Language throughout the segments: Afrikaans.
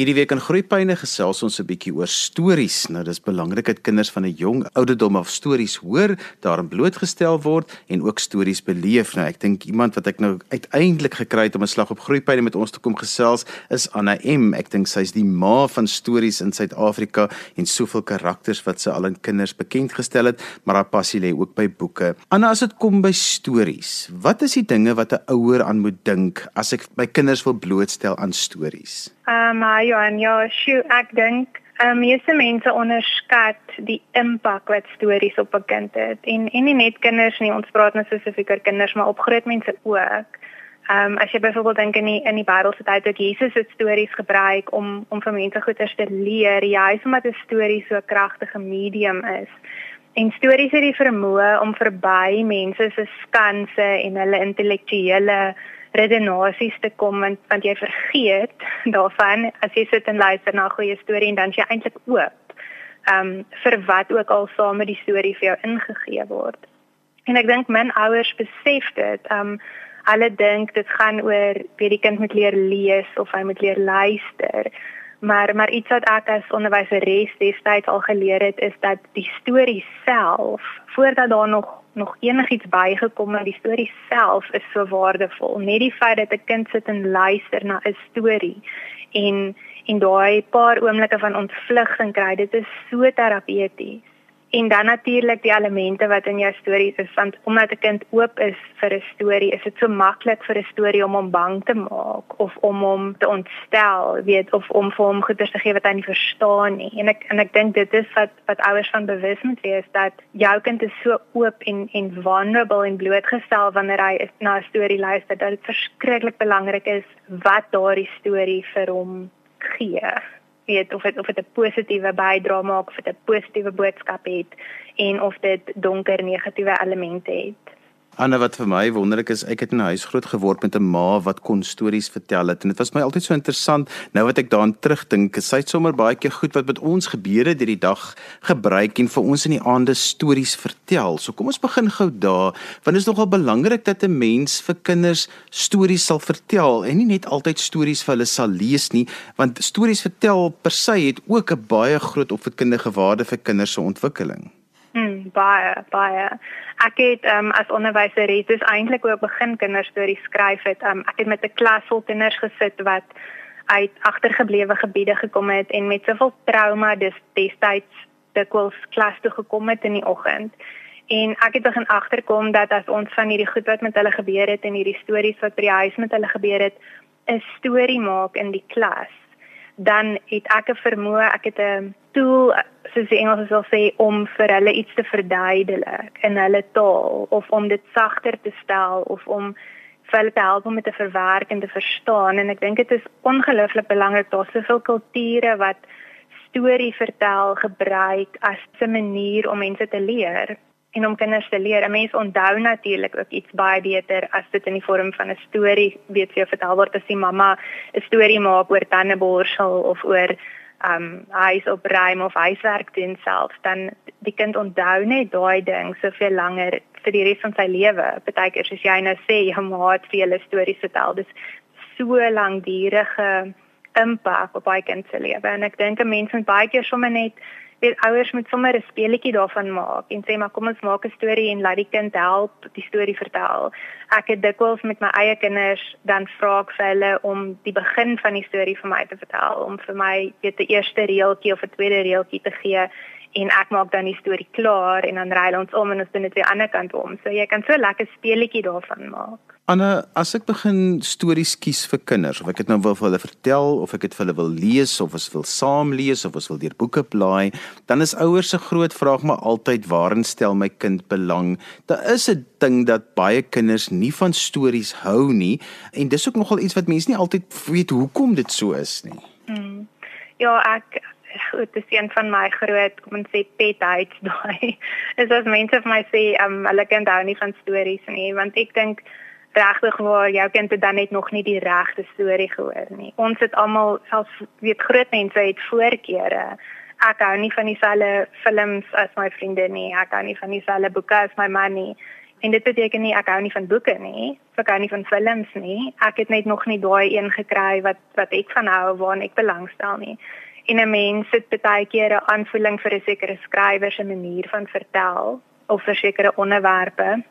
Hierdie week in Groepyne gesels ons 'n bietjie oor stories. Nou dis belangrik dat kinders van 'n jong ouderdom af stories hoor, daarin blootgestel word en ook stories beleef. Nou ek dink iemand wat ek nou uiteindelik gekry het om 'n slag op Groepyne met ons te kom gesels is Anna M. Ek dink sy's die ma van stories in Suid-Afrika en soveel karakters wat sy al aan kinders bekend gestel het, maar haar passie lê ook by boeke. Anna, as dit kom by stories, wat is die dinge wat 'n ouer aan moet dink as ek my kinders wil blootstel aan stories? Ehm um, Johan, ja, sjoe, ek dink um, meeste mense onderskat die impak wat stories op 'n kind het. En en nie net kinders nie, ons praat nou spesifiek oor kinders, maar op groot mense ook. Ehm um, as jy byvoorbeeld dink in die in die Bybelse tyd dat Jesus het stories gebruik om om vir mense goeders te leer, juis omdat 'n storie so 'n kragtige medium is. En stories het die vermoë om verby mense se skanse en hulle intellektuele redenasies te kom want want jy vergeet daarvan as jy sit en luister na 'n goeie storie en dan jy eintlik oop um vir wat ook al saam met die storie vir jou ingegee word. En ek dink min ouers besef dit. Um hulle dink dit gaan oor wie die kind moet leer lees of hy moet leer luister. Maar maar iets wat ek as onderwyseres destyds al geleer het is dat die storie self voordat daar nog nog enigiets bygekom het, die storie self is so waardevol. Net die feit dat 'n kind sit en luister na 'n storie en en daai paar oomblikke van ontvlugting kry, dit is so terapeuties. En dan natuurlik die elemente wat in jou stories is want omdat 'n kind oop is vir 'n storie, is dit so maklik vir 'n storie om hom bang te maak of om hom te ontstel, weet of om vir hom goeie te gee wat hy nie verstaan nie. En ek en ek dink dit is wat wat ouers van bewus moet wees dat jou kind is so oop en en vulnerable en blootgestel wanneer hy is, na 'n storie luister dat dit verskriklik belangrik is wat daardie storie vir hom gee weet of dit of dit 'n positiewe bydrae maak of dit 'n positiewe boodskap het en of dit donker negatiewe elemente het. Anne wat vir my wonderlik is, ek het in 'n huis groot geword met 'n ma wat kon stories vertel het en dit was my altyd so interessant. Nou wat ek daaraan terugdink, sy het sommer baie keer goed wat met ons gebeur het hierdie dag gebruik en vir ons in die aande stories vertel. So kom ons begin gou daar, want dit is nogal belangrik dat 'n mens vir kinders stories sal vertel en nie net altyd stories vir hulle sal lees nie, want stories vertel per se het ook 'n baie groot opvoedkundige waarde vir kinders se ontwikkeling. Mm, baie, baie. Ek het um, as onderwyseres dus eintlik ook begin kinderstories skryf het. Um, ek het met 'n klas vol kinders gesit wat uit agtergeblewe gebiede gekom het en met soveel trauma dis destyds dikwels klas toe gekom het in die oggend. En ek het begin agterkom dat as ons van hierdie goed wat met hulle gebeur het en hierdie stories wat by die huis met hulle gebeur het, 'n storie maak in die klas, dan het ek 'n vermoë, ek het 'n tool soos die Engels sal sê om vir hulle iets te verduidelik in hulle taal of om dit sagter te stel of om vir hulle te help om dit te verwerk en te verstaan. En ek dink dit is ongelooflik belangrik. Daar soveel kulture wat storie vertel gebruik as 'n manier om mense te leer en om kinders te leer. 'n Mens onthou natuurlik ook iets baie beter as dit in die vorm van 'n storie weet jou vertel word as die mamma 'n storie maak oor tandeborsel of oor um huis opruim of huiswerk doen self, dan die kind onthou net daai ding soveel langer vir die res van sy lewe. Partykeer soos jy nou sê, jy moet vir hulle stories vertel. Dis so langdurige impak op baie kind se lewe en ek dink 'n mens moet baie keer sommer net weet ouers moet sommer 'n speletjie daarvan maak en sê maar kom ons maak 'n storie en laat die kind help die storie vertel. Ek het dikwels met my eie kinders dan vra ek vir hulle om die begin van die storie vir my te vertel, om vir my weet die eerste reeltjie of 'n tweede reeltjie te gee en ek maak dan die storie klaar en dan ry ons om en ons doen dit weer aan die ander kant om. So jy kan so lekker speletjie daarvan maak. Anna, as ek begin stories kies vir kinders, of ek dit nou wil vir hulle vertel of ek dit vir hulle wil lees of as wil saam lees of as wil deur boeke blaai, dan is ouers se groot vraag maar altyd waarin stel my kind belang? Daar is 'n ding dat baie kinders nie van stories hou nie en dis ook nogal iets wat mense nie altyd weet hoekom dit so is nie. Hmm. Ja, ek goed, dis een van my groot, kom ons sê pet hates daai. Is as mense vir my sê, um, hulle kind hou nie van stories nie, want ek dink regtig waar jou kind het dan net nog nie die regte storie gehoor nie. Ons het almal selfs weet groot mense het voorkeure. Ek hou nie van dieselfde films as my vriende nie. Ek hou nie van dieselfde boeke as my man nie. en dit beteken nie ek hou nie van boeke nie, ek hou nie van films nie. Ek het net nog nie daai een gekry wat wat ek van hou waarna ek belangstel nie. En 'n mens het baie keer 'n aanvoeling vir 'n sekere skrywer se manier van vertel of vir sekere onderwerpe.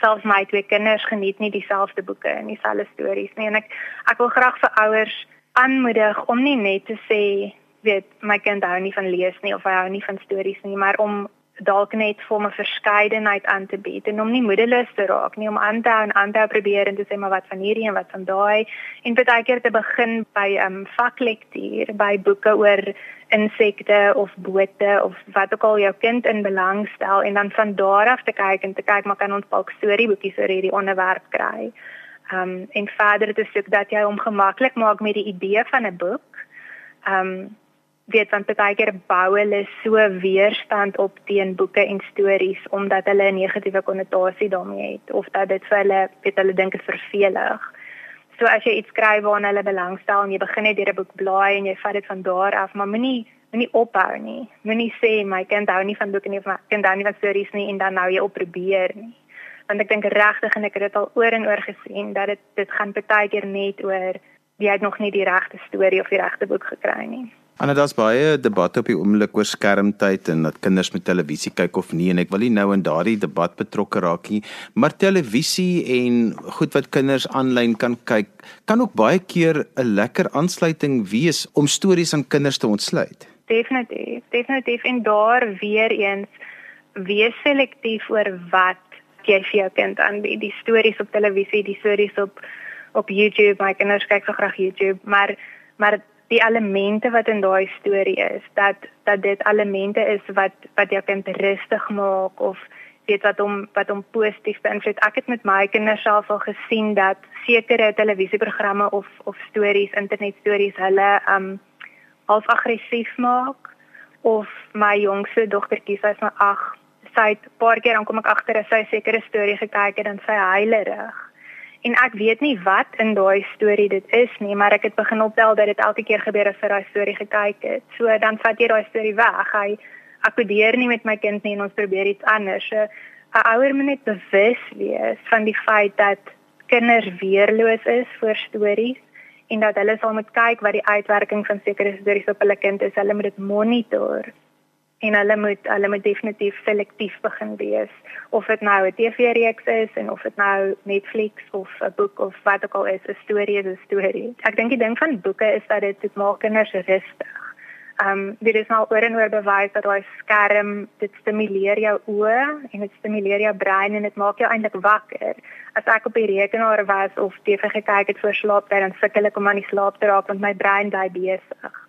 Selfs my twee kinders geniet nie dieselfde boeke en dieselfde stories nie. En ek ek wil graag vir ouers aanmoedig om nie net te sê weet my kind hou nie van lees nie of hy hou nie van stories nie, maar om dalk net vir 'n verskeidenheid aan te bied en om nie moedeloos te raak nie om aan te hou en aan te probeer en te sê maar wat van hierdie en wat van daai en baie keer te begin by 'n um, vaklektuur by boeke oor insekte of bote of wat ook al jou kind in belang stel en dan van daar af te kyk en te kyk maar kan ons dalk storieboekies oor hierdie onderwerp kry. Um en verder te soek dat jy hom gemaklik maak met die idee van 'n boek. Um weet want baie keer bou hulle so weerstand op teen boeke en stories omdat hulle 'n negatiewe konnotasie daarmee het of dat dit vir hulle weet hulle dink dit vervelig. So as jy iets skryf waarna hulle belangstel en jy begin net deur 'n boek blaai en jy vat dit van daar af, maar moenie moenie ophou nie. Moenie sê my kind hou nie van boeke nie of my kind hou nie van stories nie en dan nou jy op probeer nie. Want ek dink regtig en ek het dit al oor en oor gesien dat dit dit gaan baie keer net oor jy het nog nie die regte storie of die regte boek gekry nie. Anna, daar's baie debatte op die oomblik oor skermtyd en dat kinders met televisie kyk of nie en ek wil nie nou in daardie debat betrokke raak nie, maar televisie en goed wat kinders aanlyn kan kyk, kan ook baie keer 'n lekker aansluiting wees om stories aan kinders te ontsluit. Definitief, definitief en daar weer eens wees selektief oor wat jy vir jou kind aanbied. Die stories op televisie, die stories op op YouTube, my kinders kyk so graag YouTube, maar maar die elemente wat in daai storie is dat dat dit elemente is wat wat jou kind rustig maak of weet wat hom wat hom positief beïnvloed. Ek het met my kinders self al gesien dat sekere televisieprogramme of of stories, internetstories hulle um half aggressief maak of my jongste dogtertjie sy is nou 8 sy het 'n paar keer dan kom ek agter as sy sekere storie gekyk het dan sy huilerig en ek weet nie wat in daai storie dit is nie, maar ek het begin optel dat dit elke keer gebeur as vir daai storie gekyk het. So dan vat jy daai storie weg. Hy akkodeer nie met my kind nie en ons probeer iets anders. So 'n ouer moet net bewus wees van die feit dat kinders weerloos is vir stories en dat hulle sal moet kyk wat die uitwerking van sekere stories op hulle kind is. Hulle moet dit monitor en hulle moet hulle moet definitief selektief begin wees of dit nou 'n TV-reeks is en of dit nou Netflix of 'n boek of wat ook al is 'n storie is 'n storie. Ek dink die ding van boeke is dat dit maak kinders rustig. Um dit is nou oor en oor bewys dat daai skerm dit stimuleer jou oë en dit stimuleer jou brein en dit maak jou eintlik wakker. As ek op die rekenaar was of TV gekyk het voor slaaptyd dan sukkel ek om aan die slaap te raak want my brein bly besig.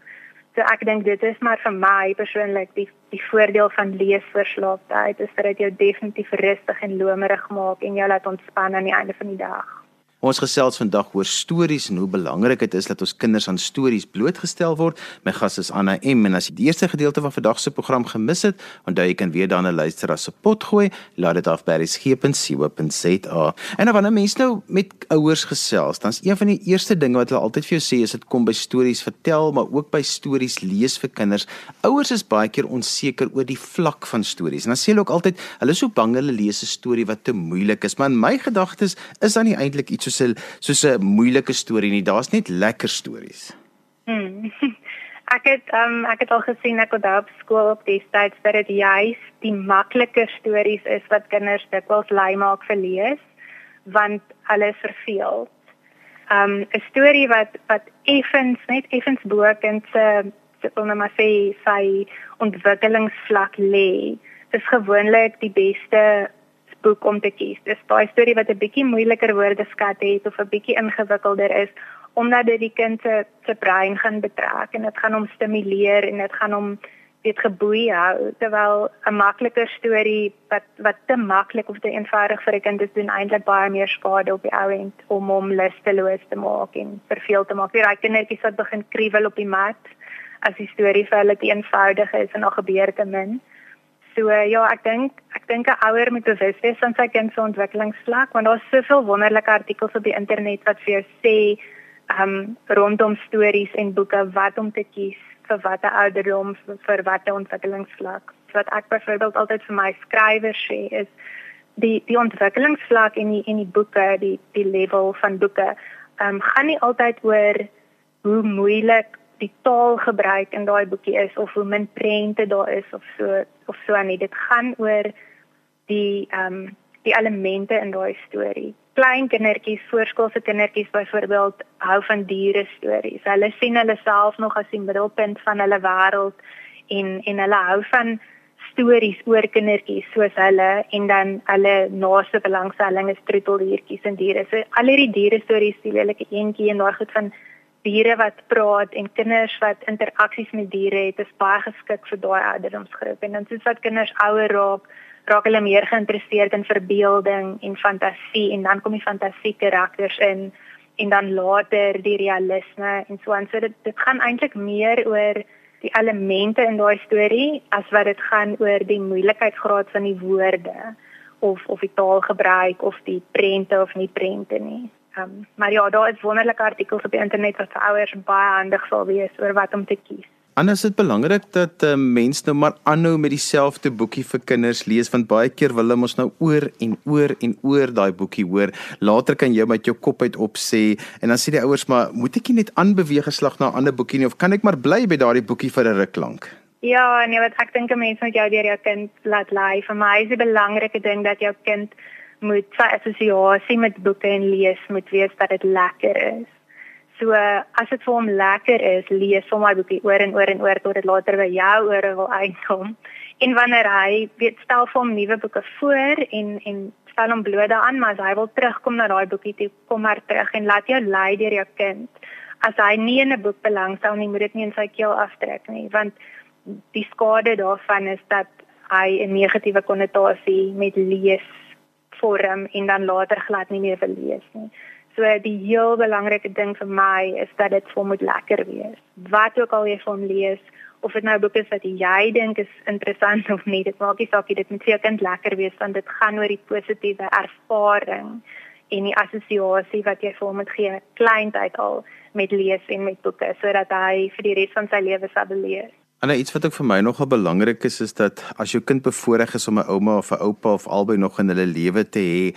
So ek dink dit is maar vir my persoonlik die die voordeel van lees voor slaaptyd is dat dit jou definitief rustig en lomerig maak en jou laat ontspan aan die einde van die dag. Ons gesels vandag oor stories en hoe belangrik dit is dat ons kinders aan stories blootgestel word. My gas is Anna M en as jy die eerste gedeelte van vandag se program gemis het, onthou jy kan weer daarna luister as se pot gooi. Laat dit af by resgep.co.za. En wanneer mense nou met ouers gesels, dan's een van die eerste dinge wat hulle altyd vir jou sê is dit kom by stories vertel, maar ook by stories lees vir kinders. Ouers is baie keer onseker oor die vlak van stories. En dan sê hulle ook altyd, hulle is so bang hulle lees 'n storie wat te moeilik is. Maar in my gedagtes is dan nie eintlik soos 'n soos 'n moeilike storie nie. Daar's net lekker stories. Hmm. Ek het um ek het al gesien ek onthou op skool op die tyd dat dit juis die makliker stories is wat kinders dikwels lui maak vir lees want hulle is verveeld. Um 'n storie wat wat effens net effens bo kind se se wil net maar sê sy ontwikkelingsvlak lê. Dis gewoonlik die beste boek om te kies. Dis daai storie wat 'n bietjie moeiliker woordeskat het of 'n bietjie ingewikkelder is omdat dit die kind se se brein gaan betrek en dit gaan hom stimuleer en dit gaan hom weet geboei hou terwyl 'n makliker storie wat wat te maklik of te eenvoudig vir 'n kind is doen eintlik baie meer skade op die ou end om hom lusteloos te maak en verveel te maak. Weer daai kindertjies wat begin kriewel op die mat as die storie vir hulle te eenvoudig is en nog gebeur te min. So ja, ek dink ek dink 'n ouer moet bewus wees van sy kind se ontwikkelingsvlak want daar's soveel wonderlike artikels op die internet wat vir jou sê um rondom stories en boeke wat om te kies vir watter ouderdom vir watter ontwikkelingsvlak. Wat ek byvoorbeeld altyd vir my skrywers sê is die die ontwikkelingsvlak en die en die boeke, die die level van boeke, ehm um, gaan nie altyd oor hoe moeilik die taalgebruik in daai boekie is of hoe min prente daar is of so of so nie. Dit gaan oor die ehm um, die elemente in daai storie. Klein kindertjies, voorskoolse kindertjies byvoorbeeld, hou van diere stories. Hulle sien hulle self nog as die middelpunt van hulle wêreld en en hulle hou van stories oor kindertjies soos hulle en dan hulle naaste belangstelling is troeteldiertjies en diere. So al hierdie diere stories, die lelike eentjie en daai goed van diere wat praat en kinders wat interaksies met diere het, is baie geskik vir daai ouderdomsgroep. En dan soos wat kinders ouer raak, raak hulle meer geïnteresseerd in verbeelding en fantasie en dan kom die fantasie karakters in en dan later die realisme en so aan. So dit dit gaan eintlik meer oor die elemente in daai storie as wat dit gaan oor die moeilikheidsgraad van die woorde of of die taalgebruik of die prente of nie prente nie. Um, maar ja, daar is wonderlike artikels op die internet wat vir ouers baie handig sal wees oor wat om te kies. Anders is dit belangrik dat uh, mense nou maar aanhou met dieselfde boekie vir kinders lees want baie keer wil hulle mos nou oor en oor en oor daai boekie hoor. Later kan jy met jou kop uit op sê en dan sê die ouers maar moet ek nie net aanbeweeg geslag na 'n ander boekie nie of kan ek maar bly by daardie boekie vir 'n ruk lank? Ja, nee, wat ek dink 'n mens moet jou deur jou kind laat lei. Vir my is dit 'n belangrike ding dat jou kind moet sy assosiasie met boeke en lees moet wees dat dit lekker is. So as dit vir hom lekker is, lees hom my boekie oor en oor en oor tot dit later by jou ore wil uitkom. En wanneer hy weet stel vir hom nuwe boeke voor en en stel hom bloot daaraan, maar as hy wil terugkom na daai boekie toe, kom maar terug en laat jou lei deur jou kind. As hy nie in 'n boek belangstel nie, moet dit nie in sy keel aftrek nie, want die skade daarvan is dat hy 'n negatiewe konnotasie met lees vorm en dan later glad nie meer wil lees nie. So die heel belangrike ding vir my is dat dit vir moet lekker wees. Wat ook al jy van lees of dit nou boeke is wat jy dink is interessant of nie, dit maak nie saak nie, dit moet vir jou kind lekker wees want dit gaan oor die positiewe ervaring en die assosiasie wat jy vir hom moet gee kleintyd al met lees en met boeke sodat hy vir die res van sy lewe sal beleef. En iets wat ook vir my nogal belangrik is is dat as jou kind bevoorreg is om 'n ouma of 'n oupa of albei nog in hulle lewe te hê,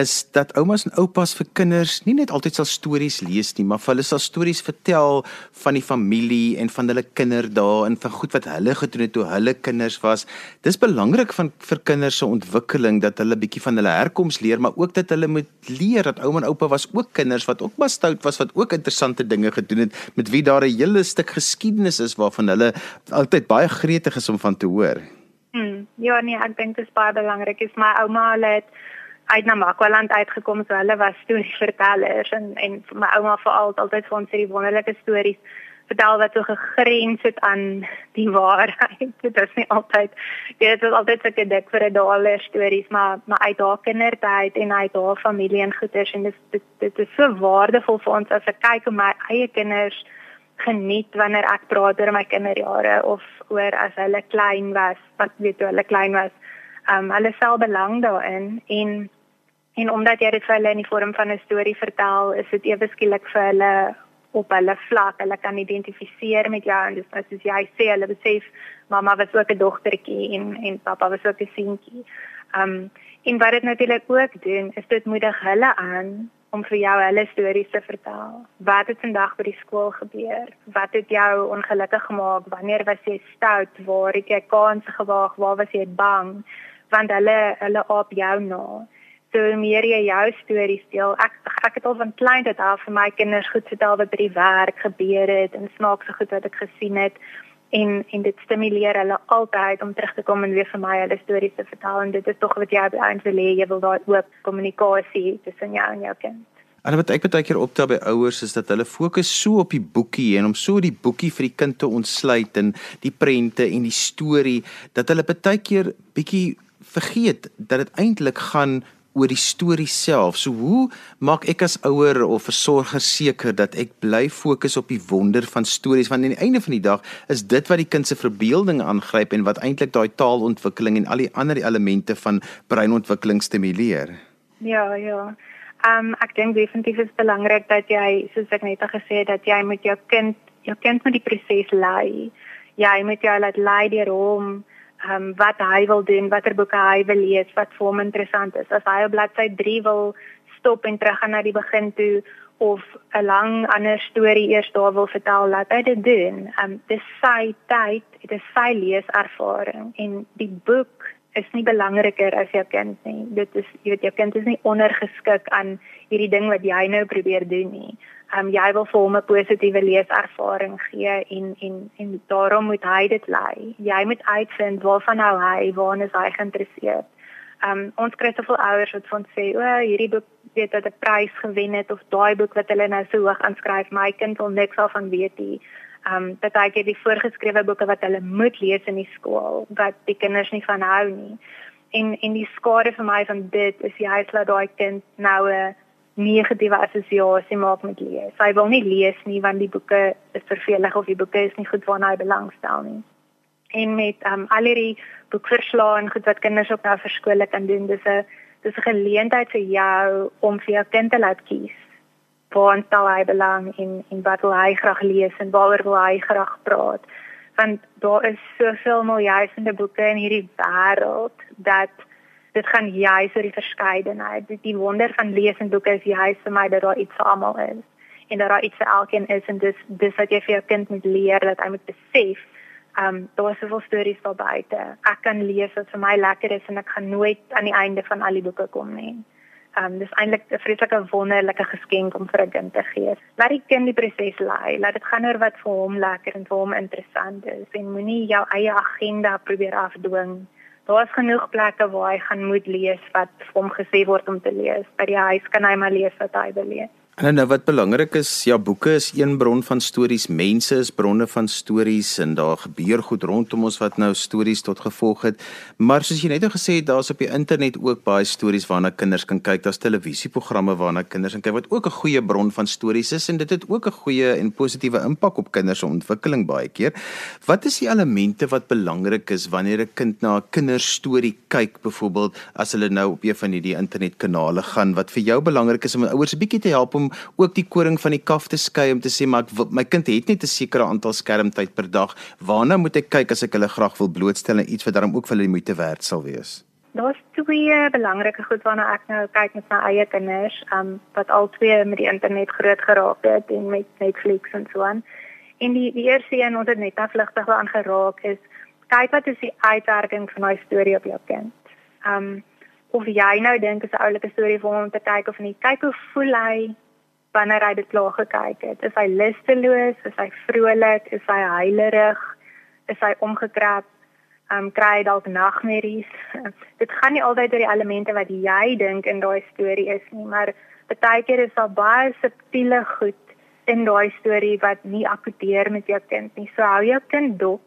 is dat oumas en oupas vir kinders nie net altyd sal stories lees nie, maar vir hulle sal stories vertel van die familie en van hulle kinderdae en van goed wat hulle gedoen het toe hulle kinders was. Dis belangrik van vir kinders se ontwikkeling dat hulle bietjie van hulle herkoms leer, maar ook dat hulle moet leer dat ouma en oupa was ook kinders wat ook maar stout was wat ook interessante dinge gedoen het met wie daar 'n hele stuk geskiedenis is waarvan hulle altyd baie gretig is om van te hoor. Hmm. Ja nee, ek dink dit is baie belangrik. Is my ouma het uit na Makwaland uitgekom, so hulle was storievertellers en en my ouma veral altyd vir ons hierdie wonderlike stories vertel wat so gegrens het aan die waarheid. Dit is nie altyd dit is altyd 'n dik vir 'n daler stories, maar maar uit haar kindertyd en uit haar familie en goeders en dit dit, dit is so waardevol vir ons as ek kyk op my eie kinders geniet wanneer ek praat oor my kinderjare of oor as hulle klein was, wat weet jy hulle klein was. Um hulle sel belang daarin en en omdat jy dit vir hulle in die vorm van 'n storie vertel, is dit ewe skielik vir hulle op hulle vlak. Hulle kan identifiseer met jou en dis soos jy sê, hulle besef mamma was ook 'n dogtertjie en en pappa was ook 'n seentjie. Um en wat dit natuurlik ook doen, is dit moedig hulle aan om vir jou hulle stories te vertel. Wat het vandag by die skool gebeur? Wat het jou ongelukkig gemaak? Wanneer was jy stout? Waar het jy kans gewaag? Waar was jy bang? Want hulle hulle op jou na. So meer jy jou stories deel. Ek ek het al van klein tot af vir my kinders goed vertel wat by die werk gebeur het en snaakse goed wat ek gesien het en en dit stimuleer hulle altyd om terug te kom en weer vir my hulle stories te vertel en dit is tog wat jy op eintlik wil hê jy wil daai oop kommunikasie tussen jou en jou kind. En wat ek baie keer optel by ouers is dat hulle fokus so op die boekie en om so die boekie vir die kind te ontsluit en die prente en die storie dat hulle baie keer bietjie vergeet dat dit eintlik gaan oor die storie self. So hoe maak ek as ouer of versorger seker dat ek bly fokus op die wonder van stories want aan die einde van die dag is dit wat die kind se verbeelding aangryp en wat eintlik daai taalontwikkeling en al die ander elemente van breinontwikkeling stimuleer. Ja, ja. Ehm um, ek dink definitief is belangrik dat jy soos ek net gesê het dat jy met jou kind jou kind met die proses lei. Jy moet jou laat lei deur hom ehm um, wat hy wil doen, watter boeke hy wil lees, wat vir hom interessant is. As hy op bladsy 3 wil stop en terug gaan na die begin toe of 'n lang ander storie eers daar wil vertel, laat hy dit doen. Ehm um, dis sy tyd, dit is sy leeservaring en die boek is nie belangriker as jou kind nie. Dit is jy weet jou kind is nie ondergeskik aan hierdie ding wat jy nou probeer doen nie um, jy wil vir hom 'n positiewe leeservaring gee en en en daarom moet hy dit lei. Jy moet uitvind waarvan hou hy, waarna is hy geïnteresseerd. Um ons kry soveel ouers wat van sê, "O, hierdie boek weet dat 'n prys gewen het of daai boek wat hulle nou so hoog aanskryf, my kind wil niks al van weet nie." Um dat hy gee die voorgeskrewe boeke wat hulle moet lees in die skool wat die kinders nie van hou nie. En en die skade vir my van dit is jy laat daai kind nou 'n negatiewe assosiasie maak met lees. Hy wil nie lees nie want die boeke is vervelig of die boeke is nie goed waarna hy belangstel nie. En met um al hierdie boekverslae en goed wat kinders op nou vir skole kan doen, dis 'n dis 'n geleentheid vir jou om vir jou kind te laat kies. Waar stel hy belang in in wat hy graag lees en waaroor wil hy graag praat? Want daar is soveel miljoene boeke in hierdie wêreld dat dit gaan juis oor die verskeidenheid. Die, die wonder van lees en boeke is juis vir my dat daar iets vir almal is en dat daar iets vir elkeen is en dis dis wat jy vir jou kind moet leer dat hy moet besef. Um daar is soveel stories daar buite. Ek kan lees wat vir my lekker is en ek gaan nooit aan die einde van al die boeke kom nie. Um dis eintlik 'n vreeslike wonderlike geskenk om vir 'n kind te gee. Laat die kind die proses lei. Laat dit gaan oor wat vir hom lekker en vir hom interessant is en moenie jou eie agenda probeer afdwing Daar is genoeg plekke waar hy gaan moet lees wat hom gesê word om te lees. By die huis kan hy maar lees wat hy wil lees. En nou wat belangrik is, ja boeke is een bron van stories, mense is bronne van stories en daar gebeur goed rondom ons wat nou stories tot gevolg het. Maar soos jy net nou gesê het, daar's op die internet ook baie stories waarna kinders kan kyk. Daar's televisieprogramme waarna kinders kan kyk wat ook 'n goeie bron van stories is en dit het ook 'n goeie en positiewe impak op kinders se ontwikkeling baie keer. Wat is die elemente wat belangrik is wanneer 'n kind na 'n kinderstorie kyk, byvoorbeeld as hulle nou op een van hierdie internetkanale gaan wat vir jou belangrik is om ouers 'n bietjie te help om ook die koring van die kaf te skei om te sê maar ek my kind het net 'n sekere aantal skermtyd per dag. Waarna moet ek kyk as ek hulle graag wil blootstel en iets wat daarom ook vir hulle die moeite werd sal wees? Daar's twee belangrike goed waarna ek nou kyk met my eie kinders, um wat al twee met die internet groot geraak het en met Netflix en so aan. En die die eerste een wat net afligtig aan geraak is, kyk wat is die uitwerking van daai storie op jou kind. Um of jy nou dink is 'n oulike storie vir hom om te kyk of nie. Kyk hoe voel hy wanneer hy dit klaar gekyk het. Is hy lusteloos, is hy vrolik, is hy huilerig, is hy omgekrap, um kry hy dalk nagmerries. dit gaan nie altyd oor die elemente wat jy dink in daai storie is nie, maar baie keer is daar baie subtiele goed in daai storie wat nie akkoordeer met jou kind nie. So hou jou kind dop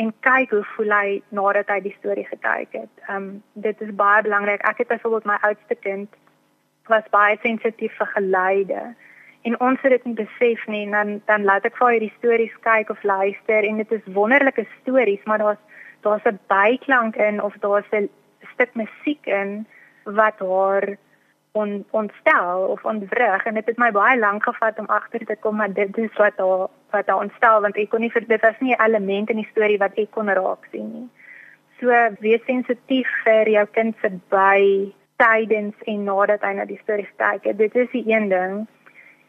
en kyk hoe voel hy nadat hy die storie gekyk het. Um dit is baie belangrik. Ek het byvoorbeeld my oudste kind was baie sensitief vir geluide. En ons het dit nie besef nie en dan dan laat ek vir hierdie stories kyk of luister en dit is wonderlike stories, maar daar's daar's 'n byklank in of daar's 'n stuk musiek in wat haar on ontstel of ontwrig en dit het my baie lank gevat om agter te kom maar dit is wat haar wat haar ontstel want ek kon nie vir dit was nie 'n element in die storie wat ek kon raak sien nie. So wees sensitief vir jou kind se by tydens en nadat hy na die storie kyk. Dit is die een ding.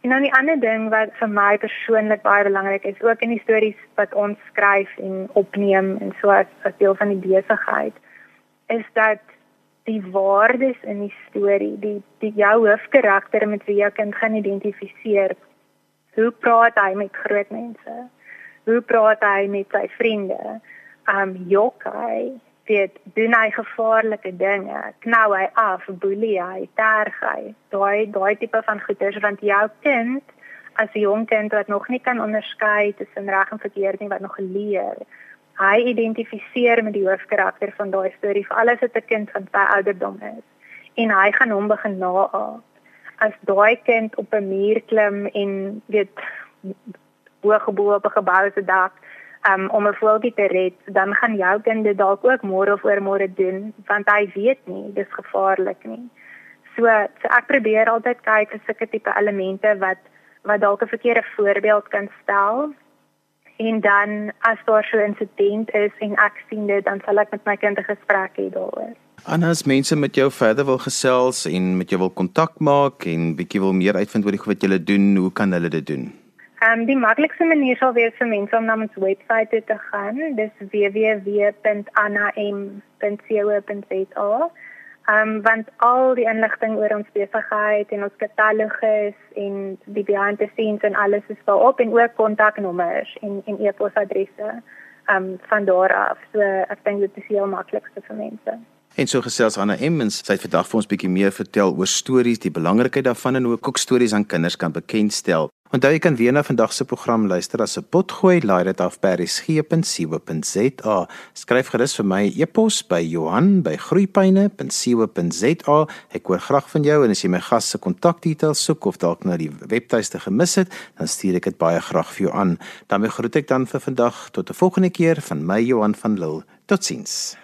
En dan die ander ding wat vir my persoonlik baie belangrik is, ook in die stories wat ons skryf en opneem en so as, as deel van die besigheid, is dat die waardes in die storie, die die jou hoofkarakter met wie jy kind gaan identifiseer. Hoe praat hy met groot mense? Hoe praat hy met sy vriende? Um jok hy weet doen hy gevaarlike dinge. Knou hy af boelie hy terg hy. Daai daai tipe van goeders want jou kind as 'n jong kind wat nog nie kan onderskei tussen reg en verkeerd nie wat nog geleer hy identifiseer met die hoofkarakter van daai storie vir alles wat 'n kind van sy ouderdom is en hy gaan hom begin naap as daai kind op 'n muur klim en weet hoog bo op 'n gebou se dak um, om 'n voeltjie te red, dan gaan jou kind dit dalk ook môre of oormôre doen want hy weet nie dis gevaarlik nie. So, so ek probeer altyd kyk vir sulke tipe elemente wat wat dalk 'n verkeerde voorbeeld kan stel en dan as daar so 'n insident is en ek sien dit, dan sal ek met my kind 'n gesprek hê daaroor. Anas mense met jou verder wil gesels en met jou wil kontak maak en bietjie wil meer uitvind oor die goed wat jy doen, hoe kan hulle dit doen? Ehm um, die maklikste manier sal wees vir mense om na ons webwerf te gaan. Dis www.anam.co.za. Ehm um, want al die inligting oor ons besigheid en ons katalogus en die behind the scenes en alles is daarop en ook kontaknommers en en e-posadresse ehm um, van daar af. So ek dink dit is heel maklikste vir mense. En so gesels Anna Emmens, sy het vandag vir ons bietjie meer vertel oor stories, die belangrikheid daarvan en hoe ook stories aan kinders kan bekendstel. Onthou jy kan weer na vandag se program luister as 'n potgooi, laai dit af by resgep.co.za. Skryf gerus vir my e-pos by Johan@groeipyne.co.za. Ek hoor graag van jou en as jy my gas se kontakdetails soek of dalk nou die webtuiste gemis het, dan stuur ek dit baie graag vir jou aan. daarmee groet ek dan vir vandag tot 'n volgende keer van my Johan van Lille. Totsiens.